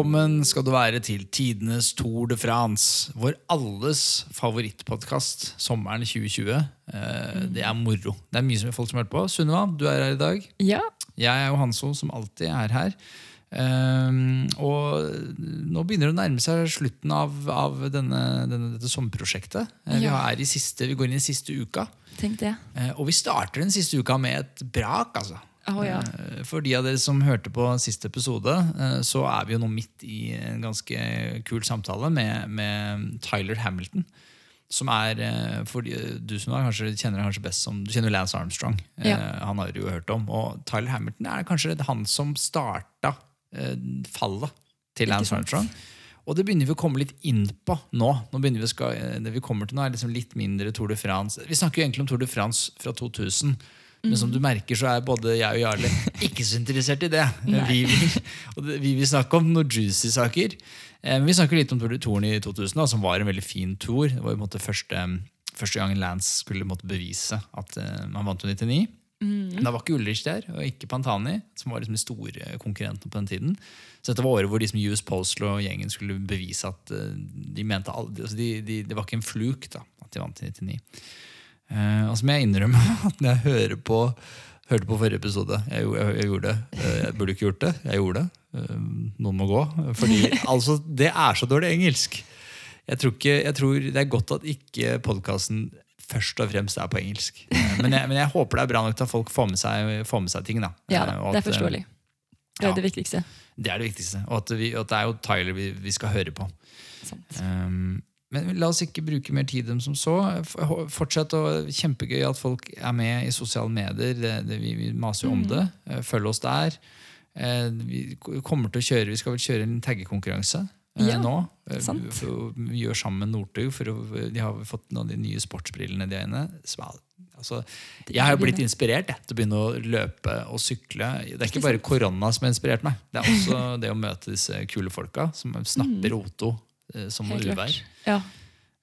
Velkommen skal du være til tidenes Tour de France. Vår alles favorittpodkast sommeren 2020. Eh, Det er moro. Det er mye som folk som har hørt på. Sunniva, du er her i dag. Ja. Jeg er jo Hanso, som alltid er her. Um, og nå begynner det å nærme seg slutten av, av denne, denne, dette sommerprosjektet. Eh, Vi, er i siste, vi går inn i siste uka. Tenk det. Eh, og vi starter den siste uka med et brak, altså. Å, ja. Eh, For de av dere som hørte på siste episode, eh, så er vi jo nå midt i en ganske kul samtale med, med Tyler Hamilton. Som er, eh, for du som er, kanskje, kjenner kanskje best som Du kjenner Lance Armstrong. Ja. Han har du jo hørt om. Og Tyler Hamilton er kanskje han som starta fallet til Lance. Armstrong. Og det begynner vi å komme litt inn på nå. nå vi skal, det vi kommer til nå er liksom litt mindre Tour de France. Vi snakker jo egentlig om Tour de France fra 2000. Men som du merker, så er både jeg og Jarle ikke så interessert i det. Vi vil, og vi vil snakke om noen juicy saker. Eh, Men vi snakker litt om Tour Touren i 2000, da, som var en veldig fin tour. Det var måte første, første gangen Lance skulle måtte bevise at man vant jo 99. Men Da var ikke Ulrich der, og ikke Pantani, som var liksom de store konkurrentene på den tiden. Så dette var året hvor liksom US Postal og gjengen skulle bevise at eh, de mente aldri, altså de, de, Det var ikke en fluk da, at de vant i 99. Eh, og så må jeg innrømme at når jeg hører på, hørte på forrige episode Jeg, jeg, jeg gjorde det. Eh, Jeg burde ikke gjort det. Jeg gjorde det. Eh, Noen må gå. Fordi altså, det er så dårlig engelsk. Jeg tror, ikke, jeg tror det er godt at ikke podkasten først og fremst er på engelsk. Eh, Men jeg, men jeg håper det er bra nok til at folk får med seg, får med seg ting. Da. Ja, at, det er forståelig. Det ja. er det viktigste. Det er det viktigste. Og at, vi, at det er jo Tyler vi, vi skal høre på. Sant. Um, men la oss ikke bruke mer tid dem som så. Fortsett å Kjempegøy at folk er med i sosiale medier. Det, det, vi, vi maser jo om det. Eh, Følg oss der. Eh, Vi kommer til å kjøre Vi skal vel kjøre en taggekonkurranse eh, Ja, nå. Sant. Vi, gjør sammen med Northug. For de har fått noen av de nye sportsbrillene de har inne. er- Altså, jeg har blitt inspirert jeg, til å begynne å løpe og sykle. Det er ikke bare korona som har inspirert meg. Det er også det å møte disse kule folka som snapper Otto eh, som noe. Uvær. Ja.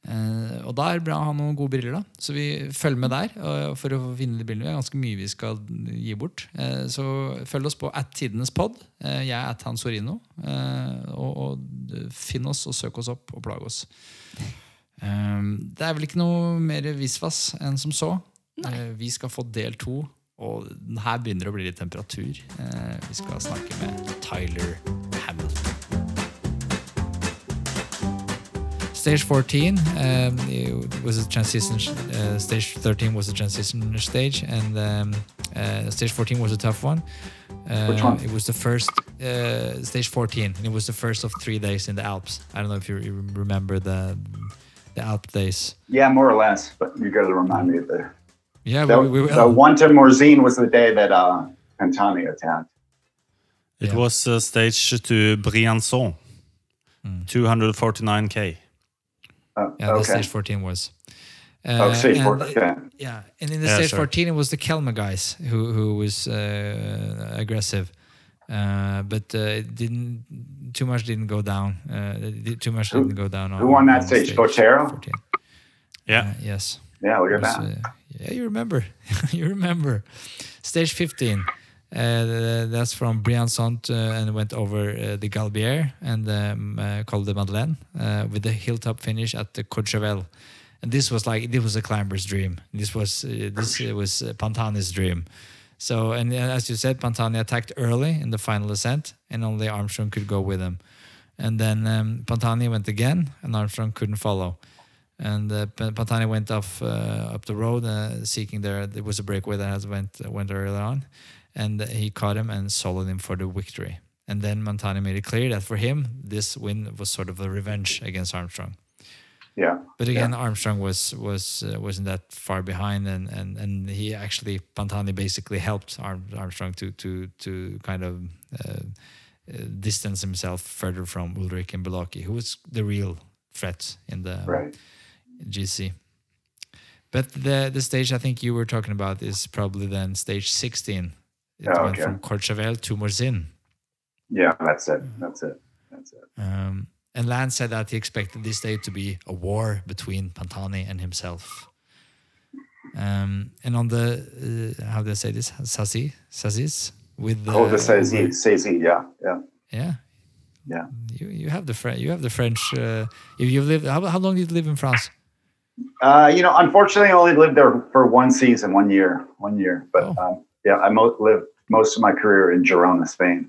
Uh, og er bra å ha noen gode briller. da Så vi følger med der uh, for å vinne de brillene. Det er ganske mye vi skal gi bort. Uh, så følg oss på at tidenes pod. Eh, jeg er at Hans Orino. Eh, og, og finn oss og søk oss opp og plag oss. Eh, det er vel ikke noe mer visvas enn som så. Eh, vi skal få del to. Og her begynner det å bli litt temperatur. Eh, vi skal snakke med Tyler Stage 14 um, it was a transition. Uh, stage 13 was a transition stage, and um, uh, stage 14 was a tough one. Uh, Which one? It was the first uh, stage 14. and It was the first of three days in the Alps. I don't know if you you remember the the Alp days. Yeah, more or less, but you got to remind me of the. Yeah, The, we, we, we, the one to Morzine was the day that uh, Pantani attacked. It Yeah. was uh, staged to Briançon, 249k. Uh, yeah, the stage 14 was. Uh, oh, stage and- 14. Okay. Yeah, and in the Yeah, stage sure. 14, it was the Kelme guys who who was uh, aggressive, uh, but uh, it didn't too much didn't go down. Uh, too much Who- didn't go down. On, who won that on stage? Botero? 14. Yeah. Uh, yes. Yeah, look It at was, that. uh, yeah, you remember. you remember. Stage 15. Uh, that's from Briançon uh, and went over uh, the Galibier and um, uh, Col de Madeleine uh, with the hilltop finish at the Courchevel. And this was like this was a climber's dream. This was uh, this was uh, Pantani's dream. So and as you said, Pantani attacked early in the final ascent, and only Armstrong could go with him. And then um, Pantani went again, and Armstrong couldn't follow. And uh, Pantani went off uh, up the road, uh, seeking there. There was a breakaway that has went went earlier on, and he caught him and soloed him for the victory. And then Pantani made it clear that for him, this win was sort of a revenge against Armstrong. Yeah. But again, Armstrong was was uh, wasn't that far behind, and and and he actually Pantani basically helped Armstrong to to to kind of uh, uh, distance himself further from Ullrich and Beloki, who was the real threat in the Right. GC. But the the stage I think you were talking about is probably then stage 16. It Oh, went okay. from Courchevel to Morzine. Yeah, that's it. That's it. That's it. Um, and Lance said that he expected this day to be a war between Pantani and himself. Um, and on the uh, how do I say this Sassi Saisies with the Oh, the says over- he, says he, yeah, yeah, yeah yeah. you you have the French you have the French uh, you you lived how, how long did you live in France Uh, you know, unfortunately, I only lived there for one season, one year, one year. But Oh. um, yeah, I mo- lived most of my career in Girona, Spain.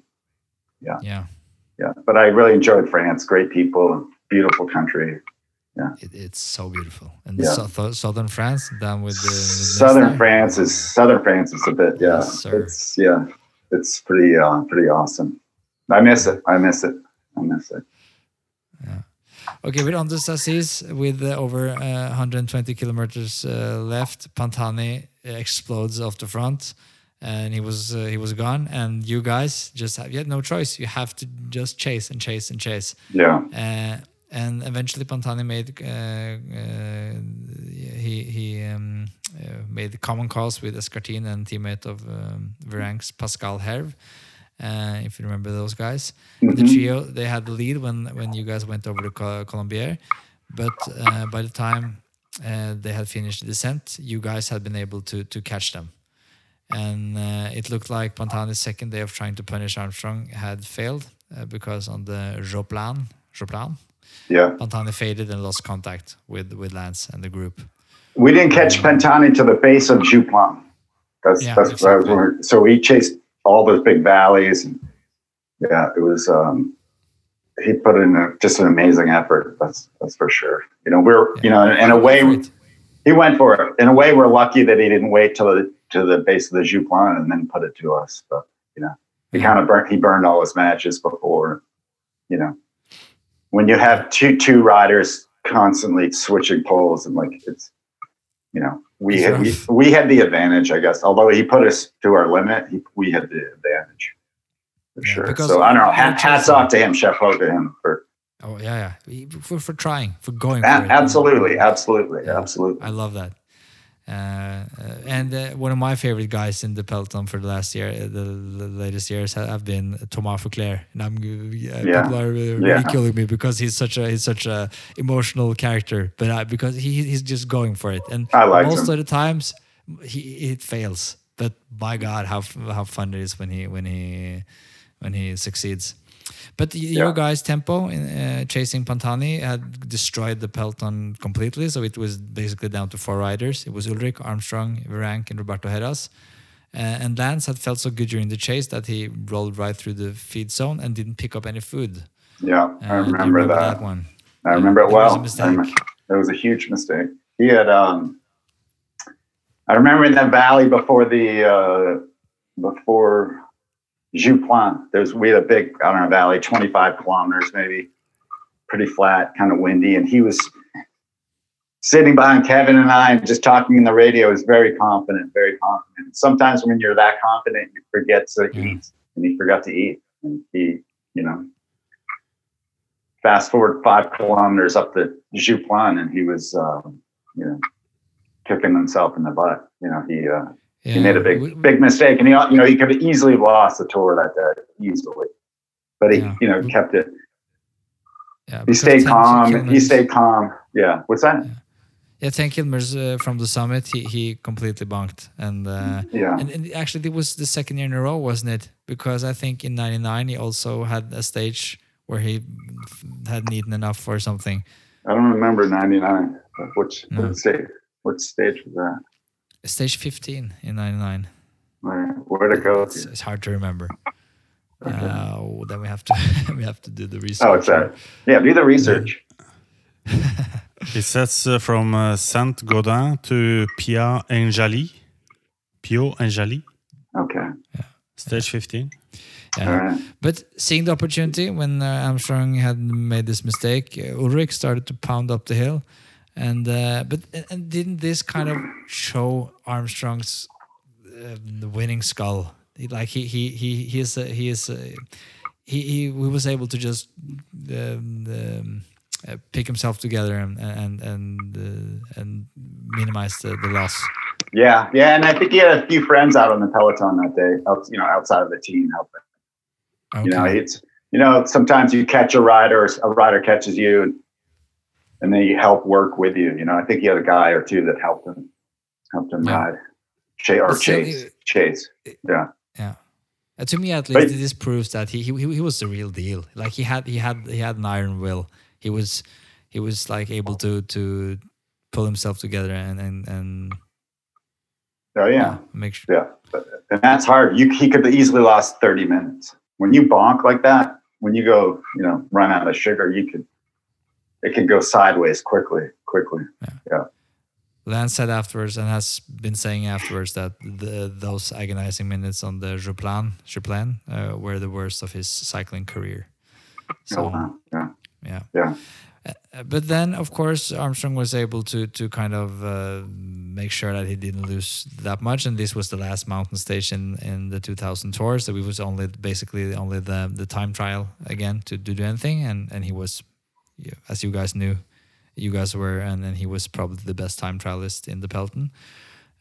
yeah Yeah, Yeah. but I really enjoyed France. Great people, beautiful country. it, it's so beautiful and Yeah. south, southern France down with the with Southern France is Southern France is a bit, yeah. Yes, it's yeah, it's pretty uh, pretty awesome. I miss it. I miss it. I miss it. Yeah. Okay, we're on the Saisies with uh, over uh, 120 kilometers uh, left. Pantani explodes off the front, and he was uh, he was gone. And you guys just have you had no choice. You have to just chase and chase and chase. Yeah, Uh, and eventually, Pantani made uh, uh, he he um, uh, made common cause with Escartin and teammate of um, Virenque's Pascal Herve. Uh, if you remember those guys, the trio they had the lead when when you guys went over to Col- Colombière, but uh, by the time uh, they had finished the descent, you guys had been able to to catch them, and uh, it looked like Pantani's second day of trying to punish Armstrong had failed uh, because on the Joux Plane, Joplan, yeah. Pantani faded and lost contact with with Lance and the group. We didn't catch Pantani to the base of Joux Plane. That's Yeah, that's that was exactly. where, so he chased all those big valleys and yeah, it was um he put in a, just an amazing effort. That's that's for sure. You know, we're you know, in a way he went for it. In a way, we're lucky that he didn't wait till the to the base of the Joux Plane and then put it to us. But you know, he kind of burnt he burned all his matches before. You know, when you have two two riders constantly switching poles and like it's, you know, we had we, we had the advantage, I guess. Although he put us to our limit, he, we had the advantage for Yeah, sure. So I don't know. hats off to him, chapeau to him for Oh yeah, yeah. For, for trying, for going. a- for absolutely, absolutely, Yeah. absolutely. I love that. Uh, uh, and uh, one of my favorite guys in the peloton for the last year, uh, the, the latest years, ha- have been Thomas Voeckler. And I'm uh, Yeah. people are uh, Yeah. ridiculing me because he's such a he's such a emotional character, but uh, because he he's just going for it. And I like most him. of the times, he it fails. But by God, how how fun it is when he when he when he succeeds. But y- your Yeah. guys' tempo in uh, chasing Pantani had destroyed the peloton completely. So it was basically down to four riders. It was Ullrich, Armstrong, Virenque, and Roberto Heras. Uh, and Lance had felt so good during the chase that he rolled right through the feed zone and didn't pick up any food. Yeah, Uh, I you remember, that. one. I remember it That was a well. mistake. It was a huge mistake. He had um I remember in that valley before the uh before Joux Plane, there's we had a big, I don't know, valley, 25 kilometers maybe, pretty flat, kind of windy, and he was sitting behind Kevin and I and just talking in the radio. He was very confident, very confident. Sometimes when you're that confident, you forget to Yeah. eat, and he forgot to eat, and he, you know, fast forward five kilometers up the Joux Plane, and he was, um, you know, kicking himself in the butt. You know, he uh, he made a big big mistake, and he you know he could have easily lost the tour that day, easily. But he, Yeah. you know, kept it. yeah, He stayed 10 calm. He stayed calm. Yeah. What's that? Yeah, 10 kilometers uh, from the summit, he, he completely bunked. And, uh, Yeah. and, and actually, it was the second year in a row, wasn't it? Because I think in 99, he also had a stage where he hadn't eaten enough or something. I don't remember '99. Which No. what stage? What stage was that? Stage 15 in 99. Where where'd go? It's, it's hard to remember. Okay. Uh, then we have to we have to do the research. Oh, it's that. Yeah, do the research. It says uh, from uh, Saint-Gaudens to Piau-Engaly. Pio Enjali, Okay. yeah. stage 15. Yeah. All right. But seeing the opportunity when uh, Armstrong had made this mistake, uh, Ullrich started to pound up the hill, and uh, but and didn't this kind of show Armstrong's uh, winning skull? Like he he he he is a, he is a, he, he he was able to just um, um, uh, pick himself together and and and uh, and minimize the, the loss. Yeah, yeah, and I think he had a few friends out on the peloton that day, out, you know, outside of the team helping. Okay. You know, it's you know sometimes you catch a rider, or a rider catches you, and, and they help work with you. You know, I think he had a guy or two that helped him, helped him Yeah. ride, Ch- or But still, chase, it- chase. Yeah, Yeah. Uh, to me, at But- least, this proves that he, he he was the real deal. Like he had he had he had an iron will. He was he was like able to to pull himself together and and and oh yeah, make sure. yeah. But, and that's hard. You he could have easily lost thirty minutes when you bonk like that. When you go, you know, run out of sugar, you could. It can go sideways quickly, quickly. Yeah. Lance said afterwards and has been saying afterwards that the, those agonizing minutes on the Joux Plane Juplan uh, were the worst of his cycling career. So wow. yeah, yeah. yeah. Uh, but then, of course, Armstrong was able to to kind of uh, make sure that he didn't lose that much, and this was the last mountain station in the 2000 tour. So it was only basically only the the time trial again to, to do anything, and and he was, yeah, as you guys knew, you guys were, and then he was probably the best time trialist in the peloton.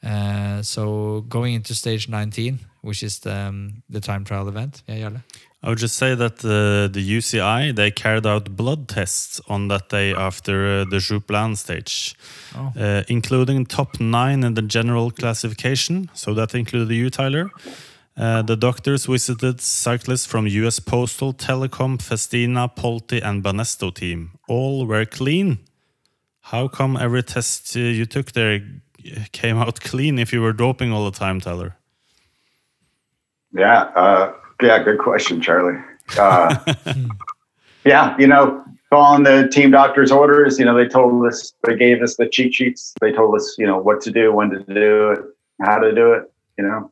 Uh, so going into stage 19, which is the, um, the time trial event, yeah, Jarle? I would just say that uh, the UCI they carried out blood tests on that day after uh, the Joux Plane stage, Oh. uh, including top nine in the general classification. So that included you, Tyler. Uh, the doctors visited cyclists from US Postal, Telekom, Festina, Polti, and Banesto team. All were clean. How come every test uh, you took there came out clean if you were doping all the time, Tyler? Yeah, uh, yeah, good question, Charlie. Uh, yeah, you know, following the team doctor's orders, you know, they told us, they gave us the cheat sheets. They told us, you know, what to do, when to do it, how to do it. You know,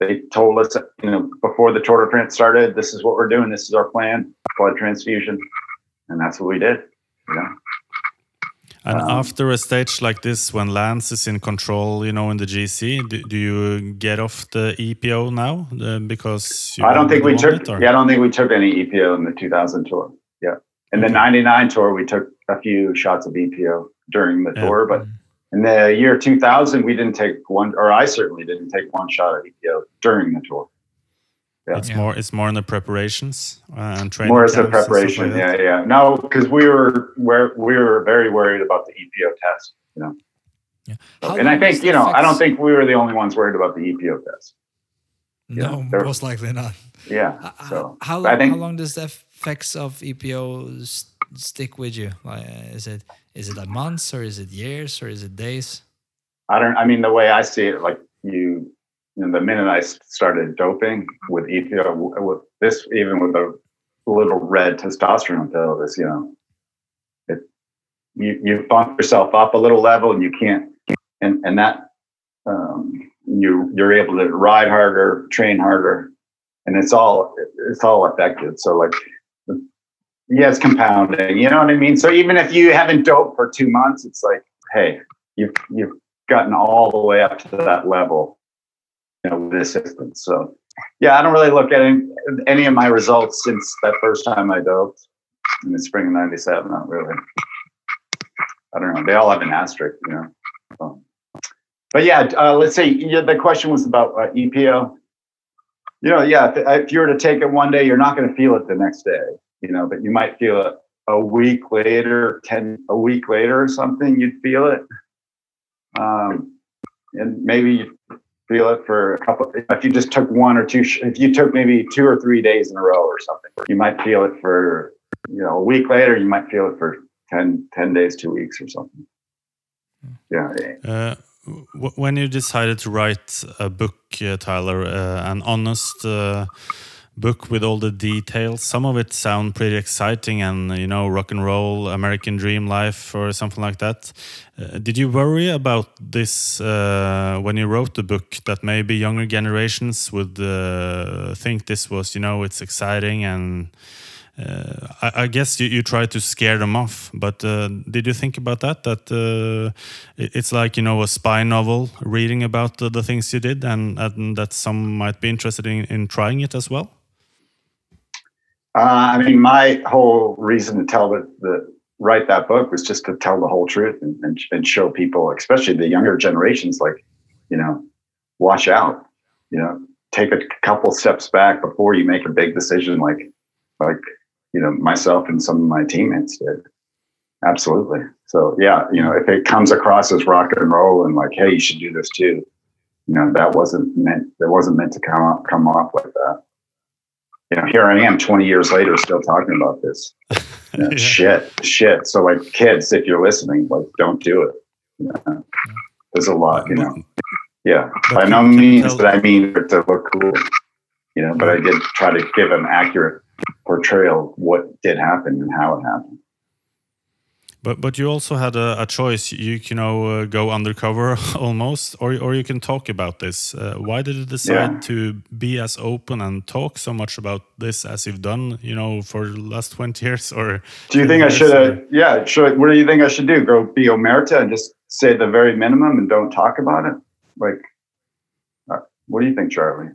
they told us, you know, before the Tour de France started, this is what we're doing. This is our plan, blood transfusion, and that's what we did. You know, And Um, after a stage like this, when Lance is in control, you know, in the GC, do, do you get off the EPO now uh, because you I don't think we took. it, Yeah, I don't think we took any EPO in the 2000 tour. Yeah, in the '99 tour, we took a few shots of EPO during the Yeah. tour, but in the year 2000, we didn't take one, or I certainly didn't take one shot at EPO during the tour. Yeah. It's Yeah. more it's more in the preparations uh, and training. More as a camps and stuff preparation. like yeah, yeah. No, because we were we're, we were very worried about the EPO test. You know, Yeah. How and I think you know I don't think we were the only ones worried about the EPO test. No, Yeah, most likely not. Yeah. So how I long? think- how long does the effects of EPO s- stick with you? Like, is it is it like months or is it years or is it days? I don't. I mean, the way I see it, like you, you know, the minute I started doping with w- with this, even with a little red testosterone pill, is you know, it you you bump yourself up a little level, and you can't, and and that um, you you're able to ride harder, train harder, and it's all it's all effective. So like. Yeah, it's compounding. You know what I mean. So even if you haven't doped for two months, it's like, hey, you've you've gotten all the way up to that level, you know, with system. So, yeah, I don't really look at any, any of my results since that first time I doped in the spring of '97. Not really. I don't know. They all have an asterisk, you know. So, but yeah, uh, let's say yeah, the question was about uh, EPO. You know, yeah, if, if you were to take it one day, you're not going to feel it the next day. You know, but you might feel it a week later, ten a week later or something. You'd feel it um, and maybe you feel it for a couple. If you just took one or two, if you took maybe two or three days in a row or something, you might feel it for you know a week later. You might feel it for 10, 10 days, two weeks or something. Yeah, Uh, when you decided to write a book, uh, Tyler, uh, an honest uh, book with all the details, some of it sound pretty exciting and you know rock and roll, American dream life, or something like that. Uh, did you worry about this uh, when you wrote the book? That maybe younger generations would uh, think this was, you know, it's exciting and. Uh, I, I guess you, you try to scare them off, but uh, did you think about that? That uh, it- it's like you know a spy novel, reading about the, the things you did, and, and that some might be interested in, in trying it as well. Uh, I mean, my whole reason to tell the, the write that book was just to tell the whole truth and, and, and show people, especially the younger generations, like, you know, watch out, you know, take a couple steps back before you make a big decision, like, like, you know, myself and some of my teammates did. Absolutely. So yeah, you know, if it comes across as rock and roll and like, hey, you should do this too, you know, that wasn't meant. It wasn't meant to come up, come off like that. You know, here I am, twenty years later, still talking about this. You know, yeah. Shit, shit. So like, kids, if you're listening, like, don't do it. You know? There's a lot, you know. Yeah, by no means did I mean it to look cool, you know, but I did try to give an accurate portrayal of what did happen and how it happened. But but you also had a, a choice. You you know uh, go undercover almost, or or you can talk about this. Uh, why did you decide yeah. to be as open and talk so much about this as you've done? You know, for the last twenty years. Or do you think I should? Uh, yeah, should. What do you think I should do? Go be omerta and just say the very minimum and don't talk about it? Like, uh, what do you think, Charlie?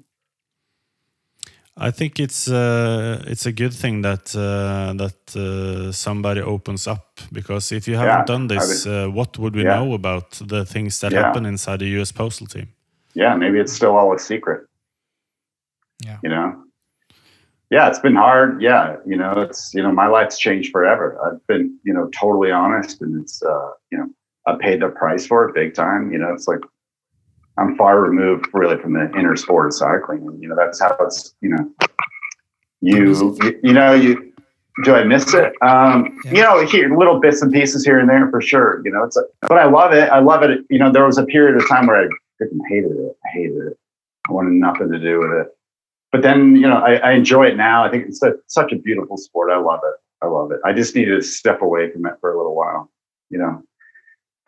I think it's uh, it's a good thing that uh, that uh, somebody opens up because if you haven't yeah, done this, uh, what would we yeah. know about the things that yeah. happen inside the U.S. postal team? Yeah, maybe it's still all a secret. Yeah, you know. Yeah, it's been hard. Yeah, you know, it's you know, my life's changed forever. I've been you know totally honest, and it's uh, you know, I paid the price for it big time. You know, it's like I'm far removed really from the inner sport of cycling. And, you know, that's how it's, you know, you, you, know, you, do I miss it? Um, yeah. You know, here, little bits and pieces here and there for sure. You know, it's, a, but I love it. I love it. You know, there was a period of time where I freaking hated it. I hated it. I wanted nothing to do with it. But then, you know, I, I enjoy it now. I think it's a, such a beautiful sport. I love it. I love it. I just needed to step away from it for a little while, you know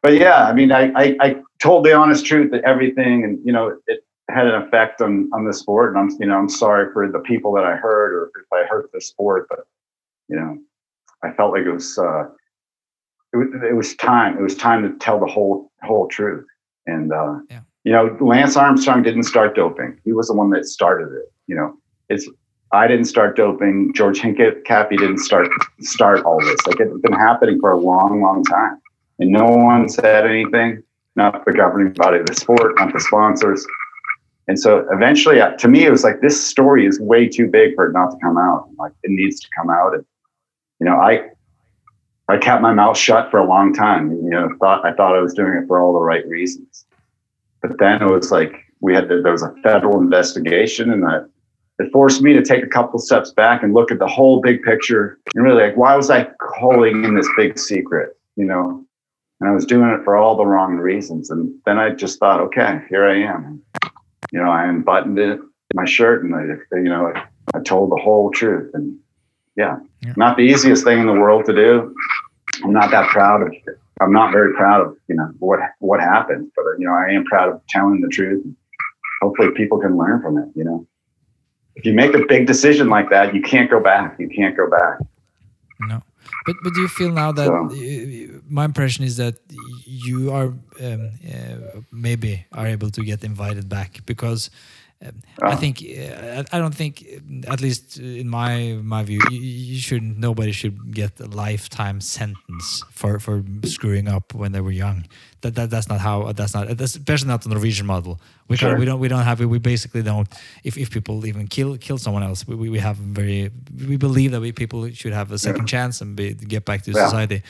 but yeah, I mean, I, I, I told the honest truth that everything, and you know, it had an effect on on the sport. And I'm, you know, I'm sorry for the people that I hurt or if I hurt the sport, but you know, I felt like it was, uh, it was, it was time. It was time to tell the whole whole truth. And uh, yeah. you know, Lance Armstrong didn't start doping. He was the one that started it. You know, it's I didn't start doping. George Hinkett Hincapie didn't start start all this. Like it's been happening for a long, long time and no one said anything, not the governing body of the sport, not the sponsors. And so eventually, uh, to me, it was like this story is way too big for it not to come out. Like it needs to come out. And you know, I I kept my mouth shut for a long time. You know, thought I thought I was doing it for all the right reasons. But then it was like we had to, there was a federal investigation, and that it forced me to take a couple steps back and look at the whole big picture and really like why was I holding in this big secret? You know, and I was doing it for all the wrong reasons. And then I just thought, okay, here I am. You know, I unbuttoned it, my shirt, and I, you know, I, I told the whole truth. And yeah, yeah, not the easiest thing in the world to do. I'm not that proud of. I'm not very proud of you know what what happened, but you know I am proud of telling the truth. Hopefully, people can learn from it. You know, if you make a big decision like that, you can't go back. You can't go back. No. But but do you feel now that so. my impression is that you are um, uh, maybe are able to get invited back because um, I think uh, I don't think at least in my my view you, you should nobody should get a lifetime sentence for for screwing up when they were young. That, that that's not how that's not that's especially not the Norwegian model. We sure. we don't we don't have it. We basically don't. If, if people even kill kill someone else, we, we have very we believe that we people should have a second yeah. chance and be, get back to yeah. society,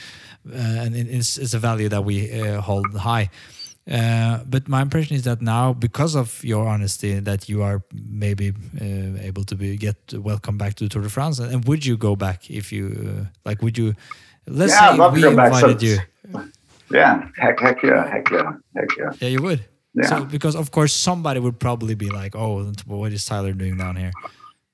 uh, and it's, it's a value that we uh, hold high. Uh, but my impression is that now, because of your honesty, that you are maybe uh, able to be get welcome back to the Tour de France. And would you go back if you uh, like? Would you? Let's yeah, say we invited you. Yeah, heck, heck yeah, heck yeah, heck yeah. Yeah, you would. Yeah. So, because of course somebody would probably be like, "Oh, what is Tyler doing down here?"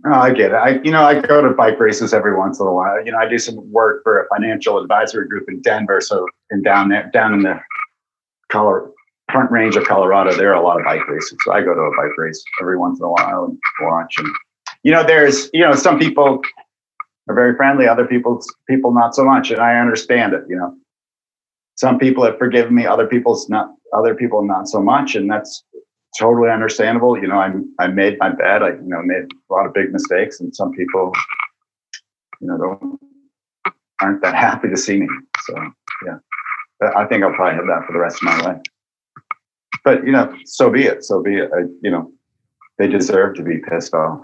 Oh, I get it. I, you know, I go to bike races every once in a while. You know, I do some work for a financial advisory group in Denver. So, and down there, down in the Colorado, front range of Colorado, there are a lot of bike races. So I go to a bike race every once in a while and watch. And you know, there's you know, some people are very friendly, other people people not so much, and I understand it. You know, some people have forgiven me, other people's not, other people not so much, and that's totally understandable. You know, I I made my bed. I you know made a lot of big mistakes, and some people you know, don't aren't that happy to see me. So yeah, I think I'll probably have that for the rest of my life. But you know, so be it. So be it. I, you know, they deserve to be pissed off.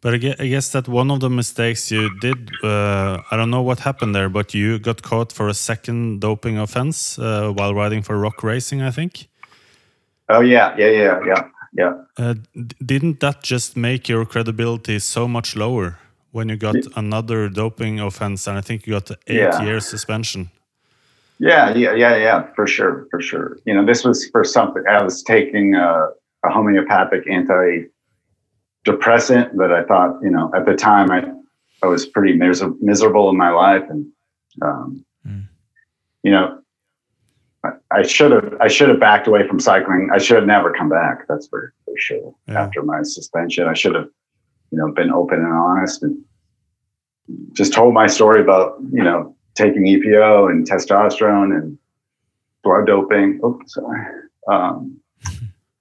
But I gue- I guess that one of the mistakes you did, uh, I don't know what happened there, but you got caught for a second doping offense uh, while riding for Rock Racing, I think. Oh yeah, yeah, yeah, yeah, yeah. Uh, didn't that just make your credibility so much lower when you got another doping offense? And I think you got an eight Yeah. year suspension. Yeah, yeah, yeah, yeah, for sure, for sure. You know, this was for something. I was taking a, a homeopathic antidepressant that I thought, you know, at the time I, I was pretty mis- miserable in my life, and um, Mm. you know, I, I should have I should have backed away from cycling. I should have never come back. That's for, for sure. Yeah. After my suspension, I should have, you know, been open and honest and just told my story about you know taking EPO and testosterone and blood doping. Oh, sorry. Um,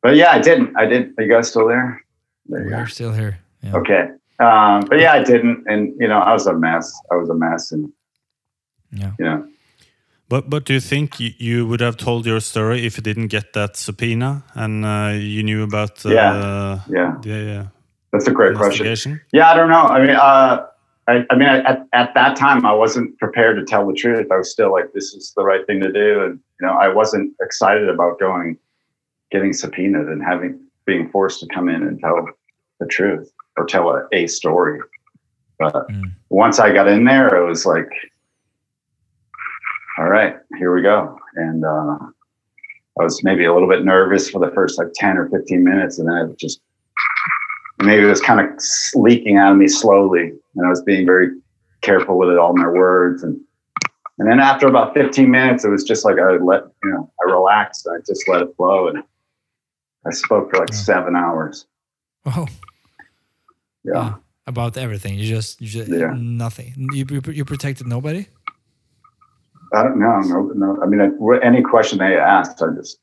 but yeah, I didn't. I did. Are you guys still there? There. We're still here. Yeah. Okay. Um, but yeah, I didn't. And, you know, I was a mess. I was a mess. And, Yeah. you know, But but do you think you, you would have told your story if you didn't get that subpoena and uh, you knew about uh, Yeah. yeah, the uh, that's a great question. Yeah, I don't know. I mean, uh, I, I mean, at, at that time, I wasn't prepared to tell the truth. I was still like, this is the right thing to do. And, you know, I wasn't excited about going, getting subpoenaed and having, being forced to come in and tell the truth or tell a, a story. But Mm. once I got in there, it was like, all right, here we go. And uh, I was maybe a little bit nervous for the first like 10 or 15 minutes. And then it just, maybe it was kind of leaking out of me slowly. And I was being very careful with it, all my words. And, and then after about 15 minutes, it was just like I let, you know, I relaxed. I just let it flow. And I spoke for like Yeah. seven hours. Oh, Yeah. yeah. About everything. You just, you just Yeah. nothing. You, you, you protected nobody? I don't know. No, no. I mean, I, any question they asked, I just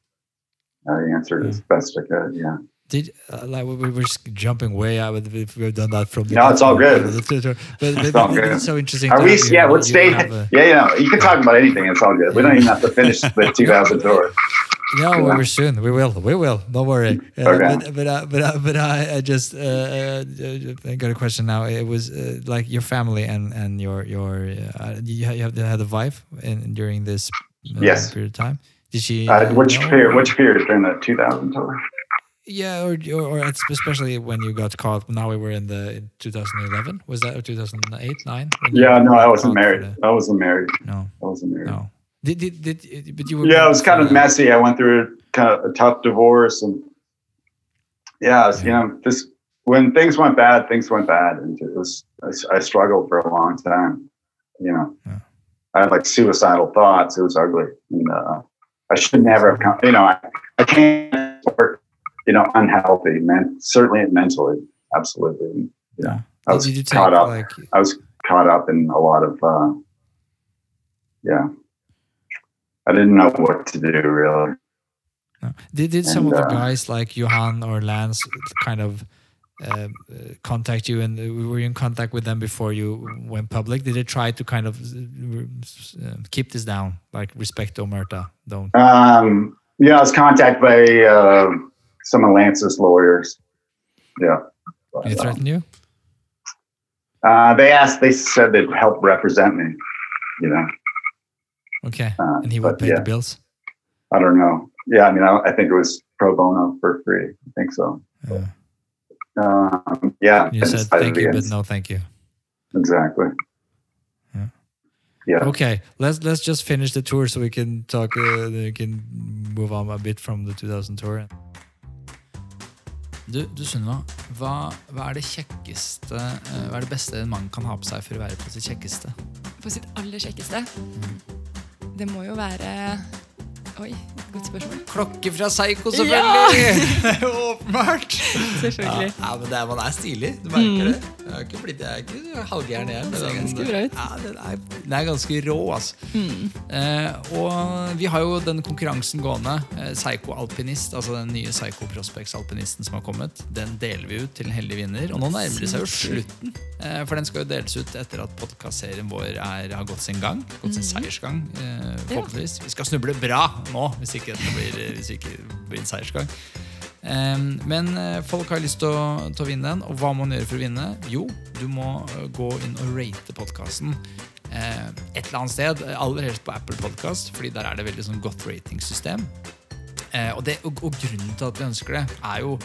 I answered as best I could. Yeah. Did uh, like we, we were just jumping way out with if we've done that from the No, it's all good. But, but, It's all good. it's so interesting. Are we? you- Yeah. What state? a- Yeah, yeah. You can talk about anything. It's all good. We don't even have to finish the 2000 tour. No, Yeah. we're soon. We will. We will. Don't worry. Uh, Okay. But but uh, but uh, but I, I just uh, uh, I got a question now. It was uh, like your family and and your your uh, you ha- you have had a wife in during this Yes. period of time. Did she? Uh, which period? Which period during the 2000 tour? Yeah, or, or or especially when you got caught. Now we were in the in 2011. Was that 2008, nine? Yeah. No, I wasn't married. the- I wasn't married. no, I wasn't married. no. Did, did did but you were Yeah, it was kind of messy. I went through kind of a tough divorce, and yeah, was, you know, just when things went bad, things went bad, and it was I, I struggled for a long time. You know, Yeah. I had like suicidal thoughts. It was ugly, and uh, I should never have come. You know, I, I can't support, you know, unhealthy, man. Certainly mentally, absolutely. You know, I was did you take caught up. like I was caught up in a lot of, uh, yeah. I didn't know what to do really. No. Did did some And, of the uh, guys like Johan or Lance kind of uh, uh, contact you, and uh, were you in contact with them before you went public? Did they try to kind of uh, keep this down, like respect to Omerta, don't? Um, yeah, I was contacted by uh, some of Lance's lawyers. Yeah. But, They uh, threaten you? uh, they asked, they said they'd help represent me, you know. Okay, uh, and he would pay yeah. the bills. I don't know. Yeah, I mean, I, I think it was pro bono for free. I think so. Uh, Um, yeah. you said thank you, but no, thank you. Exactly. Yeah. Yeah. Okay, let's let's just finish the tour so we can talk. Uh, we can move on a bit from the 2000 tour. Du, du Sunniva, hva, hva er det kjekkeste eh, Hva er det beste en mann kan ha på seg for å være på sitt kjekkeste? På sitt aller kjekkeste. Det må jo være Oi, Godt spørsmål. Klokke fra Psycho, selvfølgelig! Det jo Åpenbart! Selvfølgelig. Ja, men det er, man er stilig. Du merker det. Jeg er ikke blitt, jeg er ikke halvgæren igjen. ser ganske bra ut. Ja, den er, den er ganske rå, altså. Eh, og vi har jo den konkurransen gående. Eh, Psycho Alpinist, altså den nye Psycho Prospects-alpinisten som har kommet, den deler vi ut til en heldig vinner. Og nå nærmer det seg jo slutten, eh, for den skal jo deles ut etter at podkastserien vår er, har gått sin gang. Gått sin seiersgang, eh, forhåpentligvis. Vi skal snuble bra nå, hvis ikke det blir, hvis ikke blir en seiersgang. Um, men eh, folk har lyst til å, til å vinne den, og hva må man gjøre for å vinne? Jo, du må eh, gå inn og rate podkasten et eller annet sted. Aller helst på Apple Podcast, Fordi der er det veldig sånn godt ratingsystem. Eh, og, det, og, og grunnen til at vi ønsker det, er jo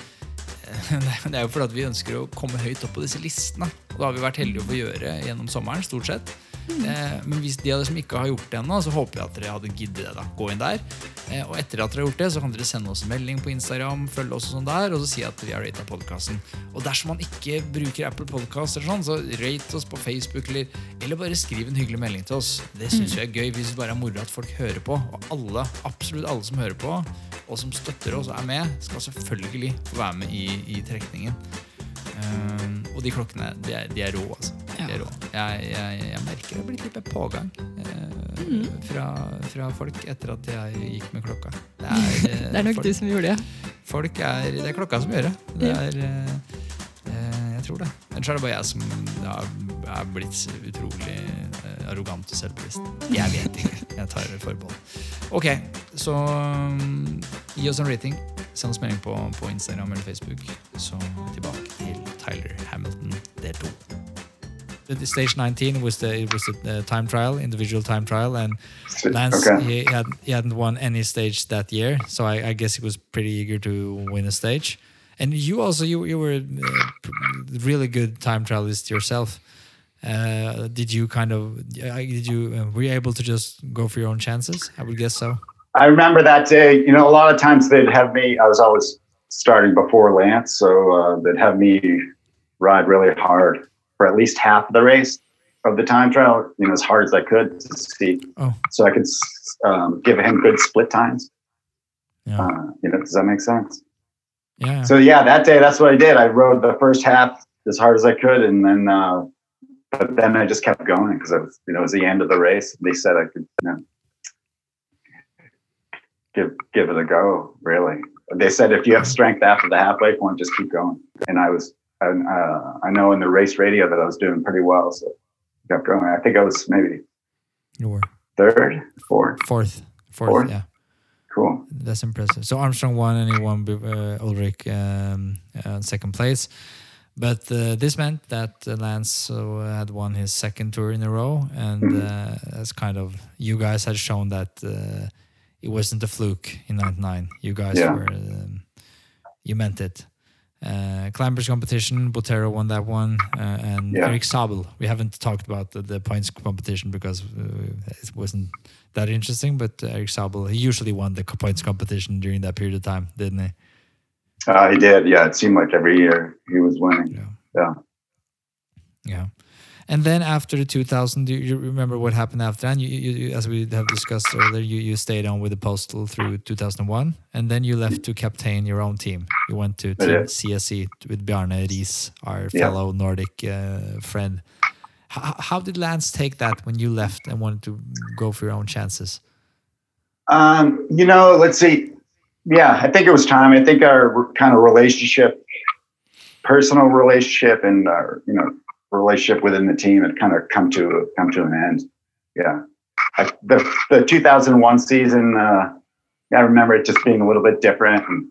det er jo fordi at vi ønsker å komme høyt opp på disse listene. Og det har vi vært heldige å få gjøre gjennom sommeren. stort sett Eh, men hvis de av dere som ikke har gjort det ennå, så håper jeg at dere hadde giddet det. da Gå inn der. Eh, og etter at dere har gjort det, så kan dere sende oss en melding på Instagram, følge oss og sånn der, og så si at vi har rata podkasten. Og dersom man ikke bruker Apple Podcast, eller sånn, så rate oss på Facebook, eller, eller bare skriv en hyggelig melding til oss. Det syns vi er gøy hvis det bare er moro at folk hører på. Og alle, absolutt alle som hører på, og som støtter oss og er med, skal selvfølgelig få være med i, i trekningen. Um, og de klokkene, de er, de er rå, altså. De er rå. Jeg, jeg, jeg merker det blitt litt pågang uh, fra, fra folk etter at jeg gikk med klokka. Det er, Det er nok folk, du som gjorde det. folk er, det er klokka som gjør det. det er, uh, jeg tror det. Ellers er det bare jeg som har, er blitt utrolig arrogant og selvbevisst. Jeg vet ikke. Jeg tar forbehold. Ok, så um, gi oss en rating. Send oss melding på, på Instagram eller Facebook. Så tilbake til Tyler Hamilton del 2. Stage 19 was the it was the uh, time trial, individual time trial, and Lance Okay. he, had, he hadn't won any stage that year, so I, I guess he was pretty eager to win a stage. And you also you you were uh, p- really good time trialist yourself. Uh, did you kind of uh, did you uh, were you able to just go for your own chances? I would guess so. I remember that day. You know, a lot of times they'd have me. I was always starting before Lance, so uh, they'd have me ride really hard for at least half of the race of the time trial. You know, as hard as I could to see, Oh. so I could um, give him good split times. Yeah, Uh, you know, does that make sense? yeah. So yeah, that day that's what I did. I rode the first half as hard as I could, and then uh, but then I just kept going because it was you know it was the end of the race. They said I could you know, give give it a go. Really, they said if you have strength after the halfway point, just keep going. And I was and, uh, I know in the race radio that I was doing pretty well, so I kept going. I think I was maybe you were third, fourth. fourth, fourth. Fourth? Yeah. Cool. That's impressive. So Armstrong won, and he won uh, Ullrich um, uh, second place. But uh, this meant that uh, Lance uh, had won his second tour in a row, and uh, that's kind of you guys had shown that uh, it wasn't a fluke in '99. You guys Yeah. were um, you meant it. Uh, climbers competition, Botero won that one, uh, and Yeah. Erik Zabel. We haven't talked about the, the points competition because uh, it wasn't that interesting. But uh, Erik Zabel, he usually won the points competition during that period of time, didn't he? Uh, he did. Yeah, it seemed like every year he was winning. Yeah. Yeah. Yeah. And then after the 2000, do you remember what happened after that? You, you, you, as we have discussed earlier, you, you stayed on with the Postal through 2001, and then you left to captain your own team. You went to team. CSC with Bjarne Riis, our Yeah. fellow Nordic uh, friend. How, how did Lance take that when you left and wanted to go for your own chances? Um, you know, let's see. Yeah, I think it was time. I think our kind of relationship, personal relationship, and our you know relationship within the team had kind of come to come to an end. Yeah, I, the the 2001 season. Uh, I remember it just being a little bit different. And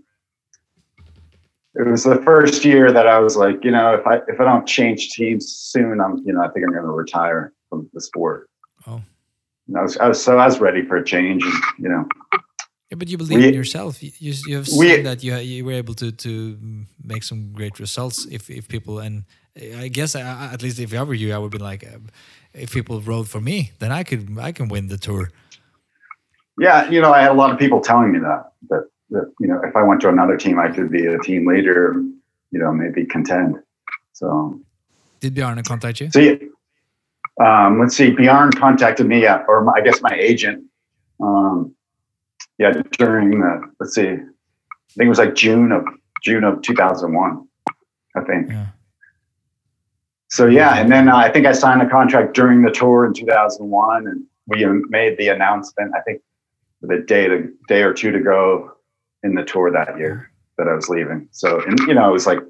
it was the first year that I was like, you know, if I if I don't change teams soon, I'm you know I think I'm going to retire from the sport. Oh. And I was, I was so I was ready for a change, and you know. Yeah, but you believe We- in yourself. You, you, have we- seen that you you were able to to make some great results. If if people and I guess I, at least if I were you, I would be like, um, if people rode for me, then I could I can win the tour. Yeah, you know, I had a lot of people telling me that that that you know if I went to another team, I could be a team leader. You know, maybe contend. So Did Bjarne contact you? see, um, let's see. Bjorn contacted me, or my, I guess my agent. Um, yeah, during the let's see, I think it was like June of June of 2001, I think. Yeah. So yeah, and then uh, I think I signed a contract during the tour in 2001, and we made the announcement. I think the day to day or two to go in the tour that year that I was leaving. So and you know it was like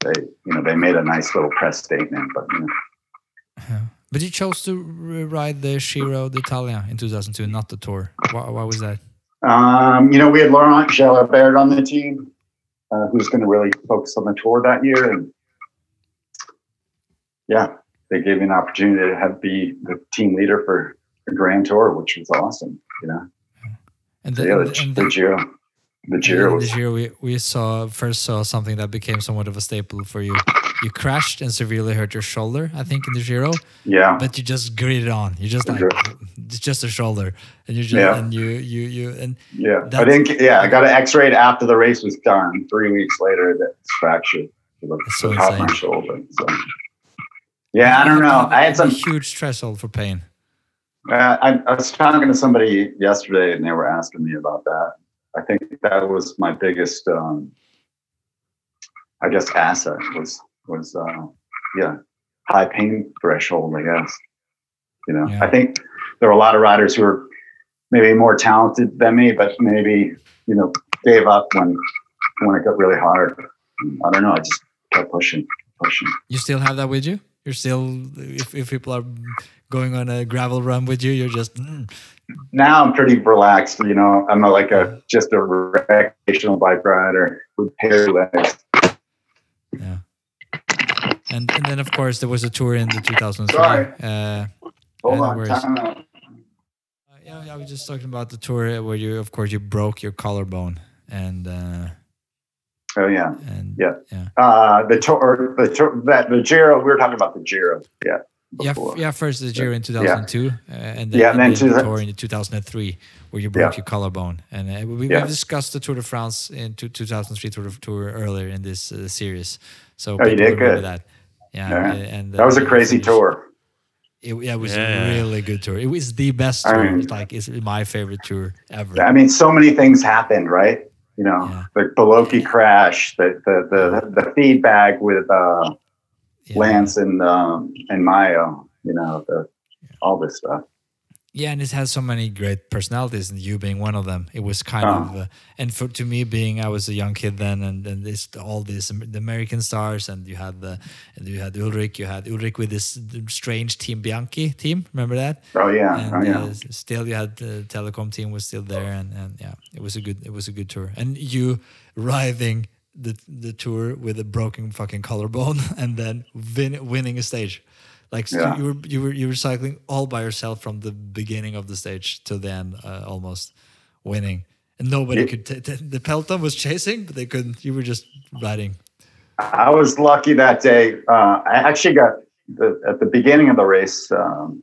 they you know they made a nice little press statement, but you know, Yeah. But you chose to ride the Giro d'Italia in 2002, not the tour. Why, why was that? Um, you know, we had Laurent Jalabert on the team, uh, who's going to really focus on the tour that year, and yeah, they gave me an opportunity to have be the team leader for the Grand Tour, which was awesome. You know, And so, the, yeah, and the, the- the Giro, the Giro was the Giro, we, we saw first saw something that became somewhat of a staple for you. You crashed and severely hurt your shoulder, I think, in the Giro. yeah, but you just gritted on. You just like it's just a shoulder, and you just Yeah. and you you you and yeah. I didn't. Yeah, I got an X-ray after the race was done. Three weeks later, that's fractured the, so the top of my shoulder. So. Yeah, I don't know. I had some huge threshold for pain. Uh, I, I was talking to somebody yesterday, and they were asking me about that. I think that was my biggest, um, I guess, asset was was uh, yeah, high pain threshold. I guess you know. Yeah. I think there were a lot of riders who were maybe more talented than me, but maybe you know gave up when when it got really hard. I don't know. I just kept pushing, pushing. You still have that with you. You're still if if people are going on a gravel run with you, you're just mm, now I'm pretty relaxed. You know, I'm a, like a just a recreational bike rider with paired legs. yeah. And and then of course there was a tour in the 2003. Sorry. Uh, Hold no on, worries. time out. yeah, I was just talking about the tour where you, of course, you broke your collarbone and uh, Oh yeah, and Yeah. yeah. uh, the tour, the tour, that the Giro. We were talking about the Giro. Yeah, Yeah, before. yeah. First the Giro in 2002, uh, and then, Yeah, and then then the tour in 2003, where you broke Yeah. your collarbone. And uh, we, Yeah. we've discussed the Tour de France in two, 2003 Tour, de- tour earlier in this uh, series. So Oh, you did? Good. that. Yeah, Yeah. uh, and that was a uh, crazy finished- tour. It, yeah, it was Yeah. a really good tour. It was the best I tour. mean- It's like it's my favorite tour ever. I mean, so many things happened, right? You know, Yeah. the Beloki crash, the the the, the feedback with uh, Yeah. Lance and um, and Mayo. You know, the, all this stuff. Yeah, and it has so many great personalities, and you being one of them. It was kind Oh. of, uh, and for to me being, I was a young kid then, and and this all these the American stars, and you had the, and you had Ullrich, you had Ullrich with this strange Team Bianchi team. Remember that? Oh yeah, And oh yeah. uh, still, you had the Telekom team was still there, and and yeah, it was a good, it was a good tour. And you riding the the tour with a broken fucking collarbone, and then win, winning a stage. Like Yeah. you were you were you were cycling all by yourself from the beginning of the stage to the end, uh, almost winning, and nobody Yeah. could. T- t- the peloton was chasing, but they couldn't. You were just riding. I was lucky that day. Uh, I actually got the, at the beginning of the race. Um,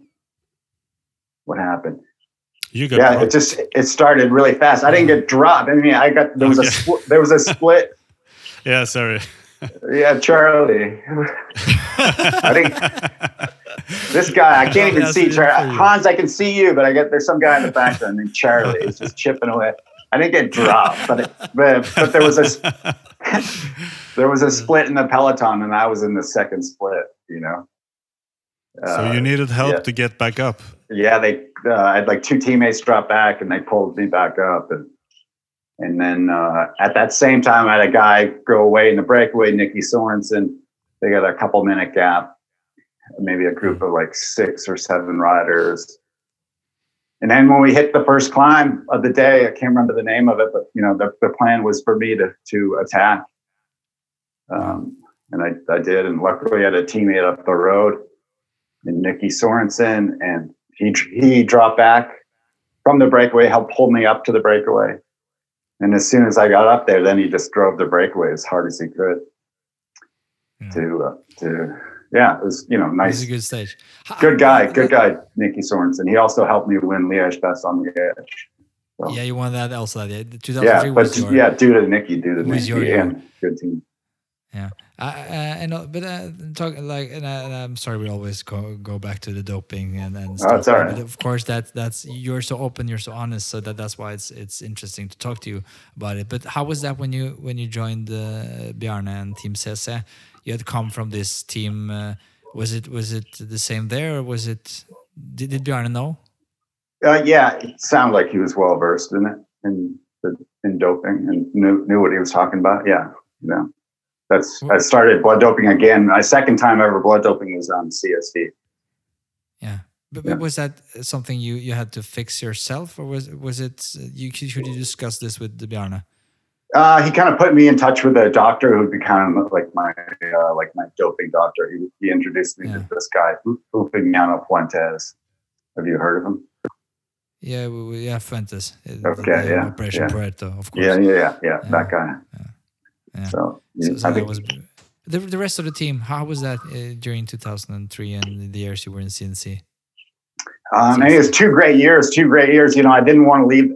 what happened? You got yeah, broke. it just it started really fast. I didn't get dropped. I mean, I got there was a Okay. split, there was a split. yeah, sorry. Yeah, Charlie. I think this guy. I can't even see Charlie. Hans. I can see you, but I get there's some guy in the background named Charlie. He's just chipping away. I didn't get dropped, but it, but but there was a there was a split in the peloton, and I was in the second split. You know. so Uh, you needed help yeah. to get back up. yeah, they uh, I had like two teammates drop back and they pulled me back up and and then uh, at that same time I had a guy go away in the breakaway, Nicki Sorensen. They got a couple minute gap, maybe a group of like six or seven riders. And then when we hit the first climb of the day, I can't remember the name of it, but you know the, the plan was for me to to attack, um, and I, I did. And luckily, I had a teammate up the road, and Nicki Sorensen, and he he dropped back from the breakaway, helped pull me up to the breakaway. And as soon as I got up there, then he just drove the breakaway as hard as he could Yeah. to uh, to yeah, it was you know It was nice, a good stage. Good guy, good guy, Nicki Sorensen. He also helped me win Liège-Bastogne-Liège. So, Yeah, you won that also. Yeah, the 2003 yeah, was but your, yeah, due to Nicki, due to Nicki, your and good team. Yeah, I know, but uh, talk like, and, I, and I'm sorry, we always go go back to the doping and and stuff. Oh. But of course, that that's you're so open, you're so honest, so that that's why it's it's interesting to talk to you about it. But how was that when you when you joined uh, Bjarne and Team CSC? You had come from this team. Uh, was it was it the same there, or was it? Did, did Bjarne know? Uh, yeah, it sounded like he was well versed in it, in the, in doping, and knew knew what he was talking about. Yeah, know, that's I started blood doping again. My second time ever blood doping was on CSC. Yeah. But, Yeah. was that something you, you had to fix yourself, or was was it you? Should you discuss this with Bjarne? Uh, he kind of put me in touch with a doctor who'd be like my uh, like my doping doctor. He, he introduced me Yeah. to this guy, Eufemiano Fuentes. Have you heard of him? Yeah, we, yeah, Fuentes. uh, Okay, the yeah, Operation yeah. Puerto, of course. Yeah, yeah, yeah, yeah, Yeah. that guy. Yeah. So, So, so I think was the, the rest of the team. How was that uh, during 2003 and the years you were in CSC? Um, and it was two great years, two great years. You know, I didn't want to leave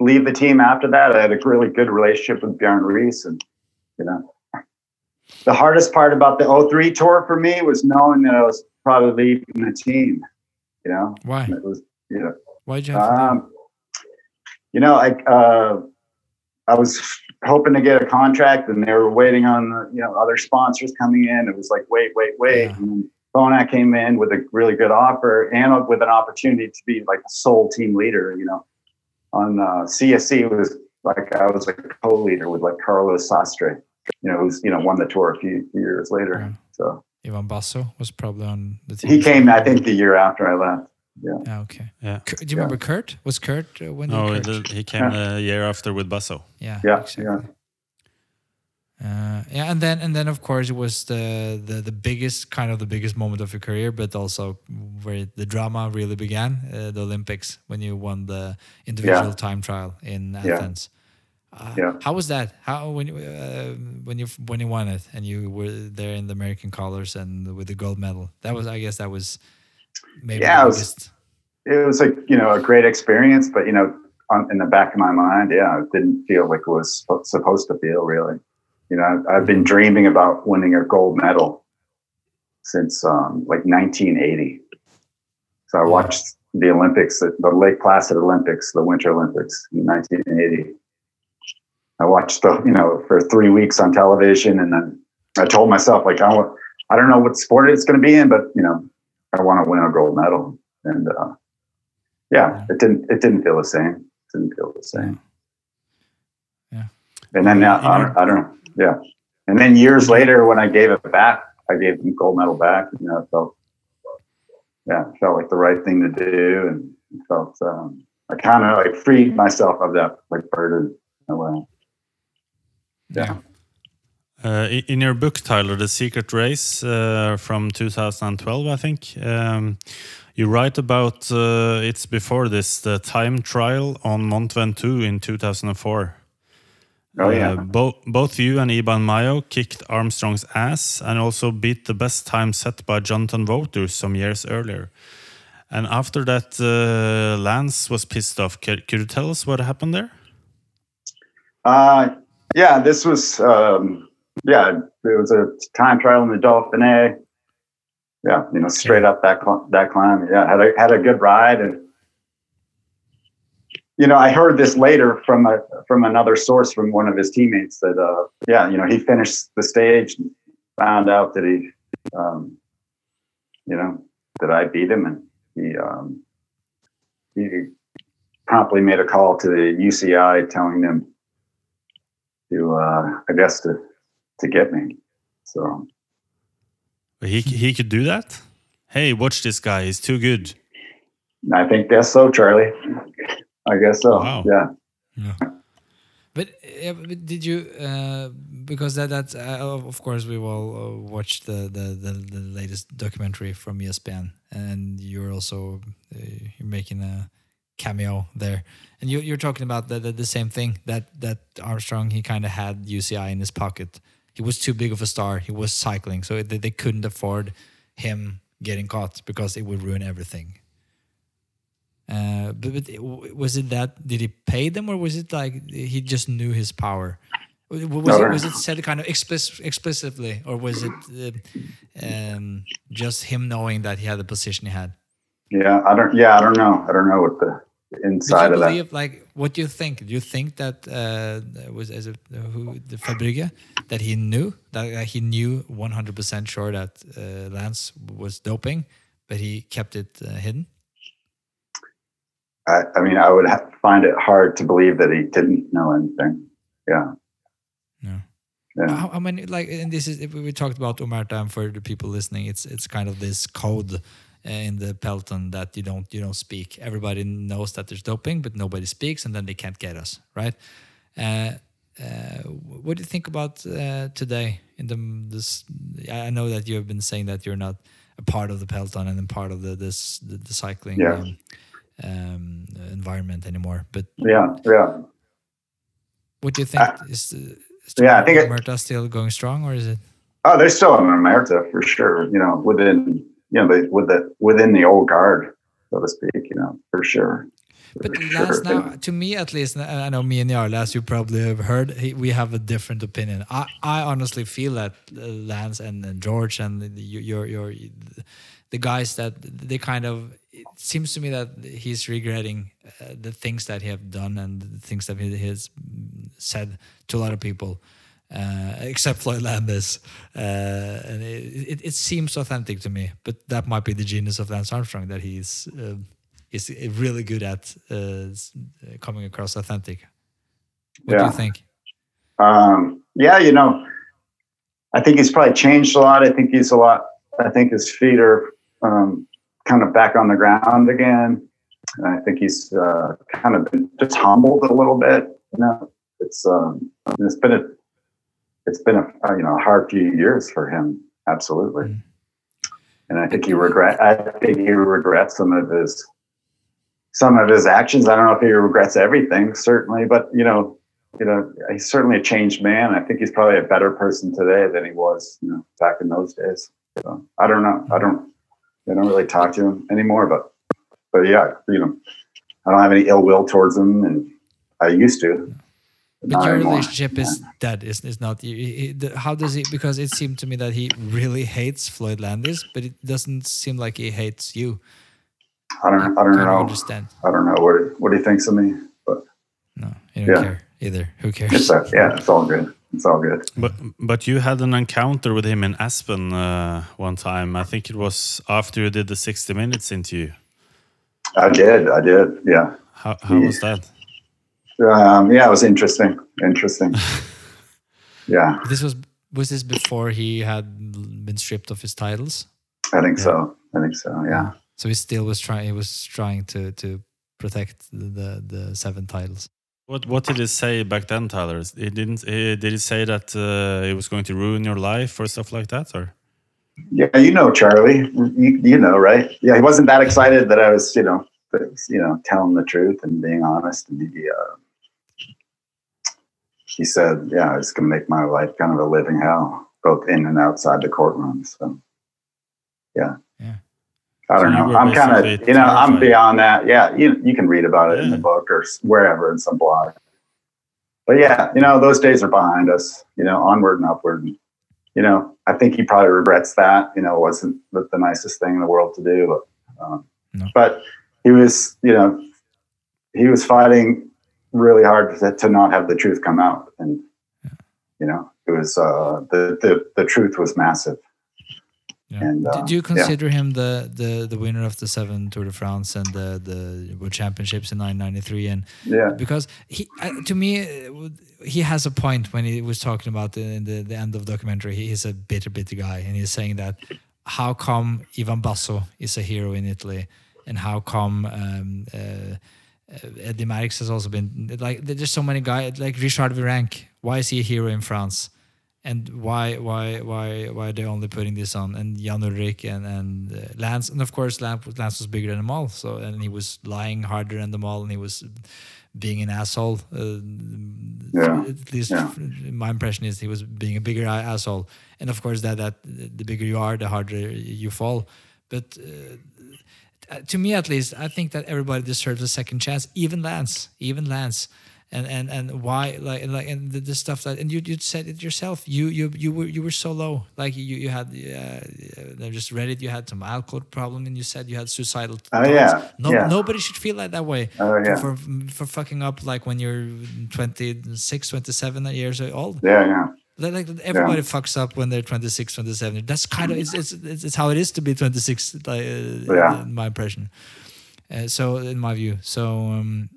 leave the team after that. I had a really good relationship with Bjarne Riis, and you know, the hardest part about the 03 tour for me was knowing that I was probably leaving the team. You know, Why? It was you know, Why did you have to um, you know, I uh, I was hoping to get a contract, and they were waiting on the, you know other sponsors coming in. It was like wait, wait, wait. Yeah. And Phonak came in with a really good offer and with an opportunity to be like a sole team leader. You know, on uh, CSC was like I was a co-leader with like Carlos Sastre. You know, who's you know won the tour a few years later. Yeah. So Ivan Basso was probably on the team. he came, I think, the year after I left. Yeah, okay. Yeah. Kurt, do you remember Kurt? Was Kurt uh, when? did No, Kurt? the, he came a year after with Basso. yeah, Yeah, exactly. yeah. Uh, yeah, and then and then of course it was the, the the biggest kind of the biggest moment of your career, but also where the drama really began, uh, the Olympics when you won the individual time trial in Yeah. Athens. Uh, Yeah. How was that? How when you uh, when you when you won it and you were there in the American colors and with the gold medal? That was I guess that was maybe Yeah, it was- it was like you know a great experience, but you know, on, in the back of my mind, yeah, it didn't feel like it was supposed to feel really. You know, I've, I've been dreaming about winning a gold medal since um, like 1980. So I Yeah. watched the Olympics, the, the Lake Placid Olympics, the Winter Olympics in 1980. I watched the, you know, for three weeks on television, and then I told myself like I want, I don't know what sport it's going to be in, but you know, I want to win a gold medal, and uh, yeah, it didn't, it didn't feel the same. It didn't feel the same. Yeah. And then uh, I, don't, I don't know, yeah. And then years later, when I gave it back, I gave the gold medal back. You know, it felt, yeah, it felt like the right thing to do, and it felt um, I kind of like freed myself of that like burden in a way. Yeah. Uh, in your book, Tyler, The Secret Race uh, from 2012, I think, um, you write about uh, it's before this, the time trial on Mont Ventoux in 2004. Oh yeah. Uh, bo- both you and Iban Mayo kicked Armstrong's ass and also beat the best time set by Jonathan Vaughters some years earlier. And after that, uh, Lance was pissed off. Could, could you tell us what happened there? Uh, yeah, this was um, yeah, it was a time trial in the Dauphiné. Yeah, you know, straight up that cl- that climb. Yeah, had a had a good ride, and you know, I heard this later from a from another source from one of his teammates that uh, yeah, you know, he finished the stage, and found out that he, um, you know, that I beat him, and he um, he promptly made a call to the UCI telling them to uh, I guess to to get me. So He, he could do that? Hey, watch this guy. He's too good. I think that's so, Charlie. I guess so. Wow. Yeah. But, uh, but did you? Uh, because that that's uh, of course we've all uh, watched the, the the the latest documentary from ESPN, and you're also uh, you're making a cameo there, and you, you're talking about the, the the same thing that that Armstrong he kind of had UCI in his pocket. He was too big of a star. He was cycling, so they, they couldn't afford him getting caught because it would ruin everything. Uh, but, but it- was it that? Did he pay them, or was it like he just knew his power, Was, No, it, was it said kind of explicit, explicitly, or was it uh, um, just him knowing that he had the position he had? Yeah, I don't. Yeah, I don't know. I don't know what the inside you of that. believe, like, what do you think? Do you think that uh, was as a, who the Fabrige that he knew that uh, he knew one hundred percent sure that uh, Lance was doping, but he kept it uh, hidden? I, I mean, I would find it hard to believe that he didn't know anything. Yeah. No. Yeah. How, how many like and this is if we talked about Omerta and for the people listening, it's it's kind of this code uh, in the peloton that you don't you don't speak. Everybody knows that there's doping, but nobody speaks, and then they can't get us right. Uh, uh, what do you think about uh, today? In the this, I know that you have been saying that you're not a part of the peloton and a part of the this the, the cycling Yeah. um, um, environment anymore. But Yeah. Yeah. what do you think? is the, is the Uh, yeah, I think Omerta still going strong, or is it? Oh, they're still an Omerta for sure. You know, within you know the, with the within the old guard, so to speak. You know, for sure. But For sure. now, to me at least, I know me and Jarle, as you probably have heard, we have a different opinion. I, I honestly feel that uh, Lance and, and George and the, your, your, the guys that they kind of, it seems to me that he's regretting uh, the things that he have done and the things that he has said to a lot of people. Uh, except Floyd Landis, uh, and it, it, it seems authentic to me. But that might be the genius of Lance Armstrong that he's um, is really good at uh, coming across authentic. What do you think? Um, yeah, you know, I think he's probably changed a lot. I think he's a lot. I think his feet are um, kind of back on the ground again. And I think he's uh, kind of just humbled a little bit. You know, it's um, it's been a it's been a uh, you know a hard few years for him. Absolutely. Mm. And I think he regret. I think he regrets some of his some of his actions. I don't know if he regrets everything, certainly, but you know, you know, he's certainly a changed man. I think he's probably a better person today than he was, you know, back in those days. So I don't know. I don't. I don't really talk to him anymore, but but yeah, you know, I don't have any ill will towards him, and I used to. But your anymore. relationship is dead. Is is not. you- he- he- How does he? Because it seemed to me that he really hates Floyd Landis, but it doesn't seem like he hates you. I don't. I don't Kind of know. understand. I don't know what what he thinks of me, but No, you don't Yeah. care either. Who it's cares? uh, yeah, it's all good. It's all good. But but you had an encounter with him in Aspen uh, one time. I think it was after you did the 60 minutes interview. I did. I did. Yeah. How how was that? Um, yeah, it was interesting. Interesting. yeah, This was was this before he had been stripped of his titles? I think so. I think so. Yeah. So he still was trying. He was trying to to protect the the, the seven titles. What what did he say back then, Tyler? He didn't. He, did he say that uh, it was going to ruin your life or stuff like that, or? Yeah, you know Charlie. You, you know, right? Yeah, he wasn't that excited that I was, you know, you know, telling the truth and being honest. And he, uh, he said, "Yeah, it's going to make my life kind of a living hell, both in and outside the courtroom." So, yeah, Yeah. I don't So know. I'm kind of, you know, I'm beyond that. Yeah, you you can read about it in the book or wherever in some blog. But yeah, you know, those days are behind us. You know, onward and upward. You know, I think he probably regrets that. You know, it wasn't the, the nicest thing in the world to do. But, um, No. but he was, you know, he was fighting really hard to, to not have the truth come out, and you know, it was uh, the the the truth was massive. Yeah. And, uh, do you yeah. consider him the, the the winner of the seven Tour de France and the the World Championships in 1993? And Yeah, because he, to me, uh, he has a point when he was talking about the, in the the end of the documentary. He is a bitter, bitter guy, and he's saying that how come Ivan Basso is a hero in Italy, and how come um, uh, Eddie Merckx has also been like there's so many guys like Richard Virenque. Why is he a hero in France? And why why why why are they only putting this on? And Jan Ullrich and and uh, Lance and of course Lance, Lance was bigger than them all. So and he was lying harder than them all, and he was being an asshole. Uh, Yeah. At least Yeah. my impression is he was being a bigger asshole. And of course that that the bigger you are, the harder you fall. But uh, to me at least, I think that everybody deserves a second chance. Even Lance, even Lance. and and and why like and like and the, the stuff that and you you said it yourself you you you were you were so low like you you had uh, I just read it you had some alcohol problem and you said you had suicidal Oh, thoughts. yeah, no yeah. nobody should feel like that way Oh, yeah. for, for for fucking up like when you're 26 27 years old Yeah, yeah. Like, everybody fucks up when they're 26 27 that's kind of it's, it's, it's, how it is to be 26 like, uh, Yeah. in my impression uh, so in my view so um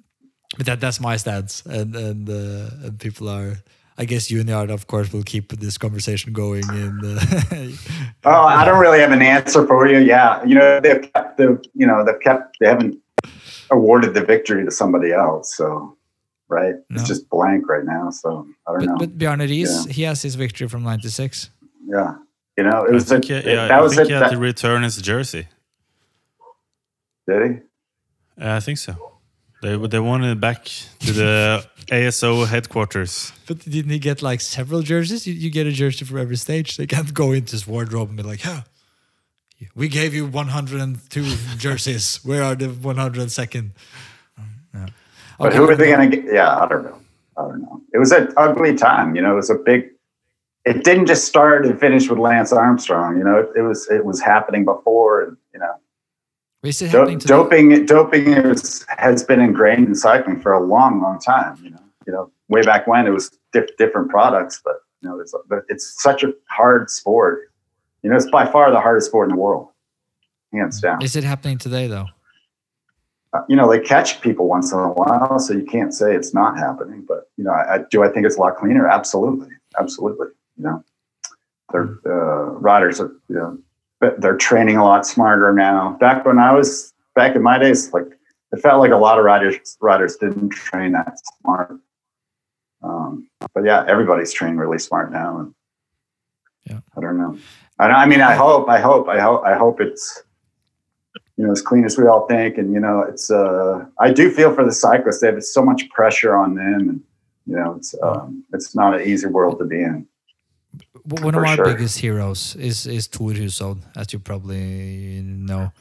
but that that's my stance and and, uh, and people are i guess you and the art of course will keep this conversation going in uh, Oh, I don't really have an answer for you. Yeah, you know they've kept the you know they've kept they haven't awarded the victory to somebody else. So right, No. it's just blank right now. So I don't but, know. but Bjarne Riis, Yeah. he has his victory from 96 yeah, you know it I was think, a, he- yeah, that I was think it. he had That, to return his jersey. did he? Yeah, I think so. They they wanted it back to the ASO headquarters. but didn't he get like several jerseys you, you get a jersey for every stage they can't go into his wardrobe and be like yeah we gave you 102 jerseys where are the 102nd no. But who are they going to get? Yeah, I don't know. I don't know. It was an ugly time. You know, it was a big. It didn't just start and finish with Lance Armstrong. You know, it, it was it was happening before, and you know, Is it Do- happening today? doping doping is, has been ingrained in cycling for a long, long time. You know, you know, way back when it was diff- different products, but you know, it's but it's such a hard sport. You know, it's by far the hardest sport in the world, hands down. Is it happening today though? You know, they catch people once in a while, so you can't say it's not happening. But you know, I, I do. I think it's a lot cleaner. Absolutely, absolutely. You know, their uh, riders are. You know, they're training a lot smarter now. Back when I was back in my days, like it felt like a lot of riders riders didn't train that smart. Um, but yeah, everybody's trained really smart now, and Yeah. I don't know. I, I mean, I hope, I hope, I hope, I hope it's you know as clean as we all think, and you know, it's. uh I do feel for the cyclists; they have so much pressure on them, and you know, it's um, it's not an easy world to be in. One of our sure. biggest heroes is is Thor Hushovd, as you probably know,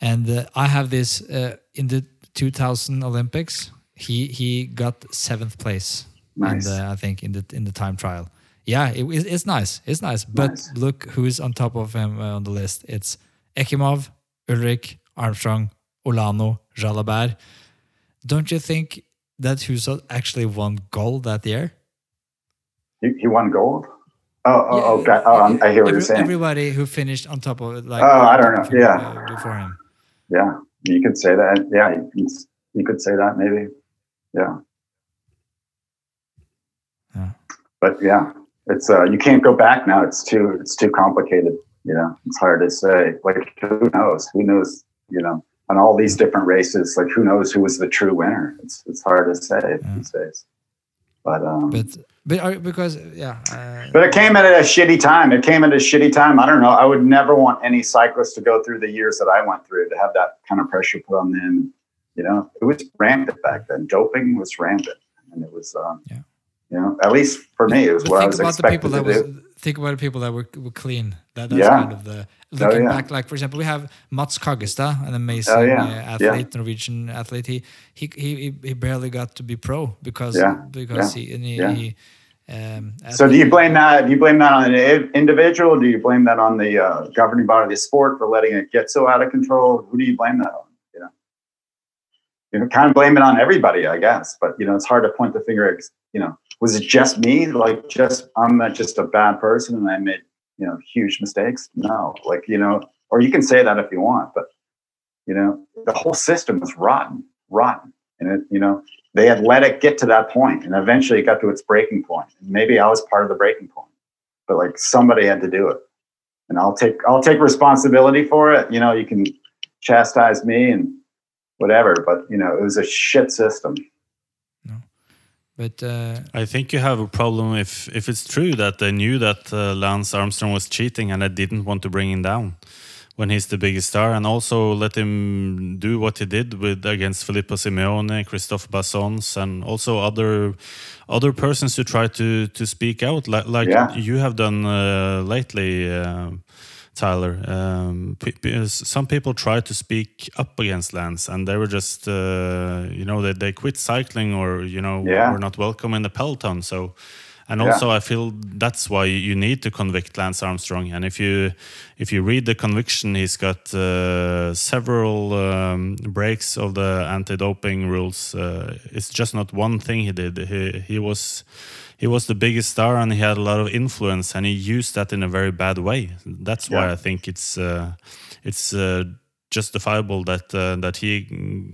and uh, I have this uh, in the 2000 Olympics. He he got seventh place, Nice. and uh, I think in the in the time trial. Yeah, it, it's- it's nice. It's nice. But Nice. look who is on top of him uh, on the list. It's Ekimov, Ullrich, Armstrong, Olano, Jalabert. Don't you think that Hushovd actually won gold that year? He, he won gold. Oh, oh, Yeah, oh, God. oh I'm- I hear what every- you're saying. Everybody who finished on top of it, like Oh, I don't know. Yeah. uh, before him. Yeah, you could say that. Yeah, you could, you could say that maybe. Yeah. Yeah. But yeah, it's uh, you can't go back now. It's too it's too complicated. You know, it's hard to say. Like who knows? Who knows? You know, on all these different races, like who knows who was the true winner? It's it's hard to say these days. But um, But but are, because yeah, uh, But it came at a shitty time. It came at a shitty time. I don't know. I would never want any cyclist to go through the years that I went through to have that kind of pressure put on them. You know, it was rampant back then. Doping was rampant, and it was, um, Yeah. You know, at least for me, it was but what I was about the people to that do. was think about the people that were, were clean. That, that's Yeah. kind of the looking yeah. back. Like for example, we have Mads Kaggestad, an amazing Oh, yeah. uh, athlete, Norwegian athlete. He, he he he barely got to be pro because because he and he. He um, So do you blame that? Do you blame that on an individual? Do you blame that on the uh, governing body of the sport for letting it get so out of control? Who do you blame that on? You know, kind of blame it on everybody, I guess. But you know, it's hard to point the finger. At, you know, was it just me? Like, just I'm not just a bad person and I made you know huge mistakes? No, like you know, or you can say that if you want, but you know, the whole system was rotten, rotten, and it, you know, they had let it get to that point and eventually it got to its breaking point and maybe i was part of the breaking point but like somebody had to do it and i'll take i'll take responsibility for it you know you can chastise me and whatever but you know it was a shit system No, but uh, I think you have a problem if if it's true that they knew that uh, Lance Armstrong was cheating and they didn't want to bring him down when he's the biggest star, and also let him do what he did with against Filippo Simeoni, Christophe Bassons, and also other other persons who try to to speak out, like like Yeah. you have done uh, lately. Tyler. Um, some people try to speak up against Lance, and they were just, uh, you know, they, they quit cycling or you know Yeah. were not welcome in the peloton. So, and Yeah. also I feel that's why you need to convict Lance Armstrong. And if you if you read the conviction, he's got uh, several um, breaks of the anti-doping rules. Uh, it's just not one thing he did. He he was he was the biggest star and he had a lot of influence and he used that in a very bad way. That's why Yeah. I think it's uh, it's uh, justifiable that uh, that he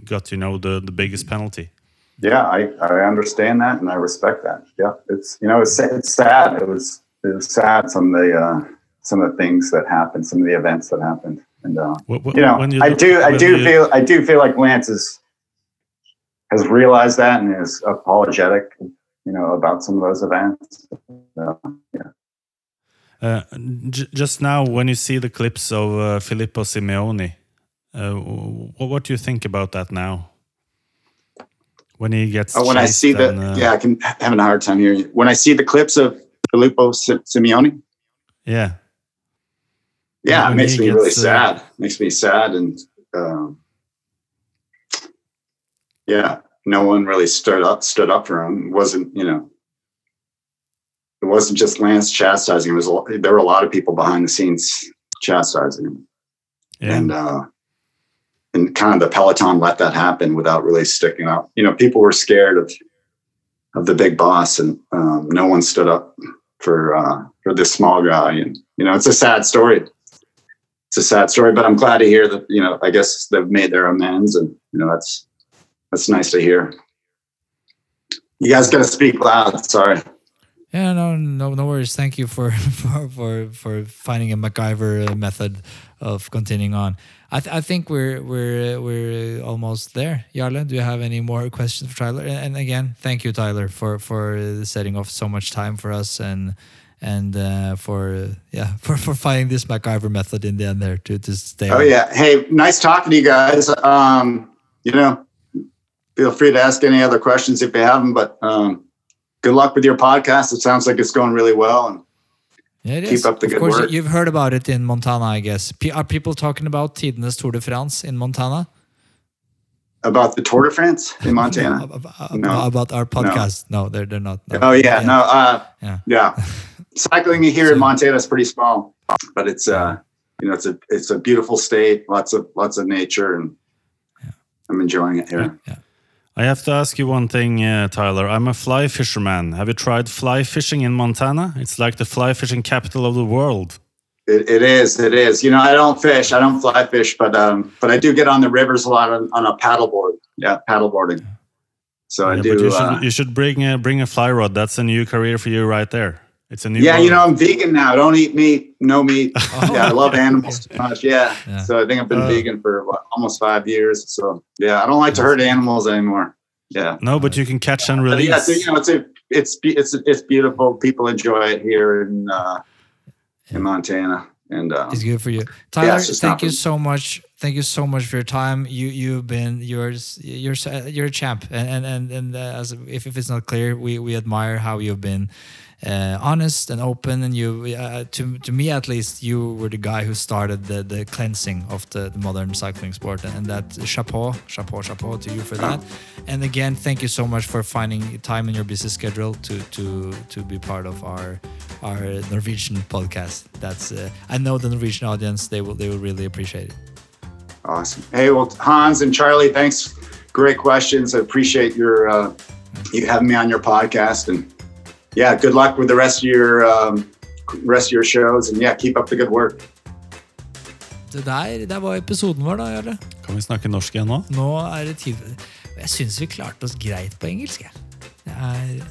got you know the the biggest penalty. Yeah, I, I understand that and I respect that. Yeah, it's you know it's it's sad. It was it was sad some of the uh, some of the things that happened, some of the events that happened, and uh, Wh- wh- you know when you I do I do you- feel I do feel like Lance is has realized that and is apologetic, you know, about some of those events. Uh, yeah. Uh, j- just now, when you see the clips of uh, Filippo Simeoni, uh, what, what do you think about that now? When he gets Oh, when I see the and, uh, yeah, I can having a hard time hearing you. When I see the clips of Filippo Si- Simeoni, yeah, yeah, When it makes he me really gets, uh, sad. makes me sad, and um, yeah, no one really stood up stood up for him. It wasn't you know, it wasn't just Lance chastising. It was a there were a lot of people behind the scenes chastising him, yeah. and uh, and kind of the peloton let that happen without really sticking up. You know, people were scared of of the big boss, and um, no one stood up for uh, for this small guy. And you know, it's a sad story. It's a sad story, but I'm glad to hear that. You know, I guess they've made their amends, and you know, that's that's nice to hear. You guys got to speak loud. Sorry. Yeah, no, no, no worries. Thank you for for for, for finding a MacGyver method of continuing on. I, th- I think we're we're we're almost there. Jarle, do you have any more questions for Tyler? And, again, thank you, Tyler, for for setting off so much time for us and and uh, for yeah for for finding this MacGyver method in the end there to to stay. Oh on. yeah. Hey, nice talking to you guys. Um, you know, feel free to ask any other questions if you have them. But um, good luck with your podcast. It sounds like it's going really well. And Yeah, it Keep is. up the of good course, work. you've heard about it in Montana, I guess. P- are people talking about Tidenes Tour de France in Montana? about the Tour de France in Montana. Ab- ab- ab- No. About our podcast? No, they're they're not. no. Oh yeah, no, uh, Yeah. yeah. Cycling here in Montana is pretty small, but it's uh, you know, it's a it's a beautiful state, lots of lots of nature, and I'm enjoying it here. I have to ask you one thing, uh, Tyler. I'm a fly fisherman. Have you tried fly fishing in Montana? It's like the fly fishing capital of the world. It, it is, it is. You know, I don't fish, I don't fly fish, but um, but I do get on the rivers a lot on, on a paddleboard. Yeah, paddleboarding. So I do. you should, uh, you should bring a, bring a fly rod. That's a new career for you right there. It's a new. yeah, you know. I'm vegan now. Don't eat meat, no meat. yeah, I love animals too much. Yeah. Yeah. So I think I've been Uh, vegan for what, almost five years. So yeah, I don't like to hurt animals anymore. Yeah. no, but you can catch and But release. yeah, so, you know, it's a, it's it's it's beautiful. People enjoy it here in uh, in Montana, and uh, It's good for you, Tyler. it's just thank you for- so much. Thank you so much for your time. You you've been yours. You're you're a champ, and and and, and uh, as if, if it's not clear, we we admire how you've been. Uh, honest and open, and you, uh, to to me at least, you were the guy who started the, the cleansing of the, the modern cycling sport, and that chapeau, chapeau, chapeau to you for that. And again, thank you so much for finding time in your busy schedule to to to be part of our our Norwegian podcast. That's uh, I know the Norwegian audience; they will they will really appreciate it. awesome. Hey, well, Hans and Charlie, thanks. Great questions. I appreciate your uh, you having me on your podcast, and yeah, good luck with the rest of your um, rest of your shows, and yeah, keep up the good work. Det der, der var episoden vår, da, Jarle. Kan vi snakke norsk igjen nå? Nå er det tid Jeg syns vi klarte oss greit på engelsk. jeg. Det er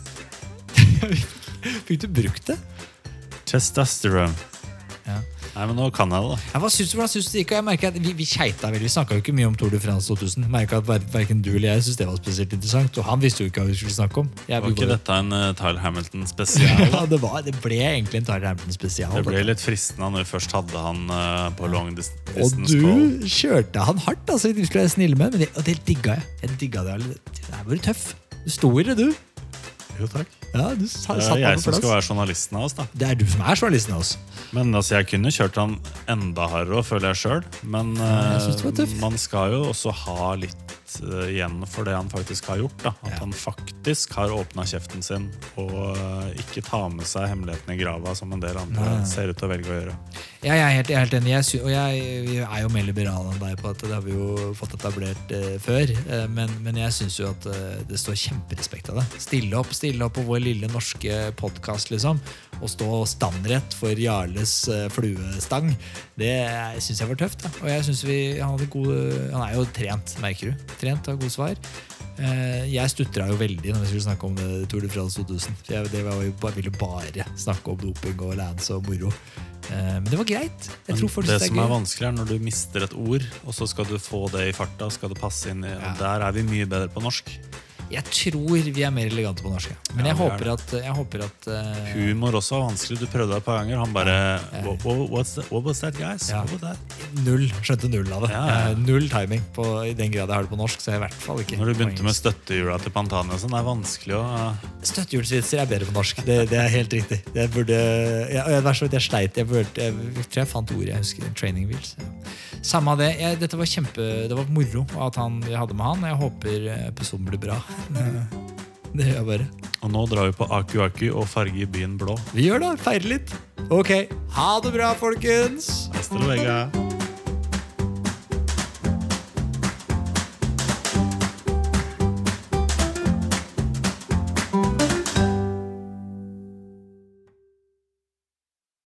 Fikk du brukt det? Testosterone. Nei, men nå kan jeg det, da. Ja, hva syns du, hvordan syns du det gikk? Og Jeg merker at Vi, vi keita vel, vi snakka jo ikke mye om Tour de France 2000. Merka at ver- Verken du eller jeg syntes det var spesielt interessant. Og han visste jo ikke hva vi skulle snakke om. Jeg, Var ikke dette en uh, Tyler Hamilton spesial? ja, det, var, det ble egentlig en Tyler Hamilton-spesial. Det ble litt fristende når vi først hadde han uh, på long distance Og distance call. du kjørte han hardt, altså. Du skulle være snill med, men det, og det digga jeg. Jeg digga det. alle. Der var du tøff. Du sto i det, du. Jo, takk. Ja, du sa- Det er jeg som skal være journalisten av oss, da. Det er du som er journalisten av oss. Men altså, jeg kunne kjørt han enda hardere, føler jeg sjøl. Men jeg det var eh, man skal jo også ha litt eh, igjen for det han faktisk har gjort. Da. At Ja. han faktisk har åpna kjeften sin og eh, ikke tar med seg hemmeligheten i grava, som en del andre Nei. ser ut til å velge å gjøre. Ja, jeg er helt, helt enig. Jeg, og jeg, jeg, er jo mer liberal enn deg på at det har vi jo fått etablert eh, før. Eh, men, men jeg syns jo at eh, det står kjemperespekt av det. Stille opp stille opp på vår lille norske podkast, liksom. Og stå standrett for Jarles fluestang. Det syns jeg var tøft. Da. Og jeg synes vi, han, gode, han er jo trent, merker du. Trent har gode svar. Eh, Jeg stutra jo veldig når vi skulle snakke om det Tour de France 2000. For jeg, det var jo, bare, ville bare snakke om doping og lands og moro. Eh, Men det var greit. Jeg tror folk det det som er er vanskelig, er når du mister et ord, og så skal du få det i farta. Skal det passe inn i, Ja. Der er vi mye bedre på norsk. Jeg tror vi er mer elegante på norsk. Men jeg er håper at, jeg håper at uh... Humor også er vanskelig. Du prøvde det et par ganger. Han bare Ja. what, was that, guys? Ja. Was that? Null. Skjønte null av det. Eh, Null timing. På, I den grad jeg har det på norsk, så jeg i hvert fall ikke Når du begynte med støttehjula til Pantania og sånn, det er vanskelig å Støttehjulsvitser er bedre på norsk. Det, det er helt riktig. Jeg burde, jeg, jeg, jeg sleit. Jeg, burde, jeg, tror jeg fant ordet. Jeg husker Training wheels. Samme av det. Dette var kjempe Det var moro at han, jeg hadde med han. Jeg håper episoden blir bra. Det gjør jeg bare. Og nå drar vi på Aku Aku og farger byen blå. Vi gjør det. Feirer litt. Ok. Ha det bra, folkens. Hasta luego.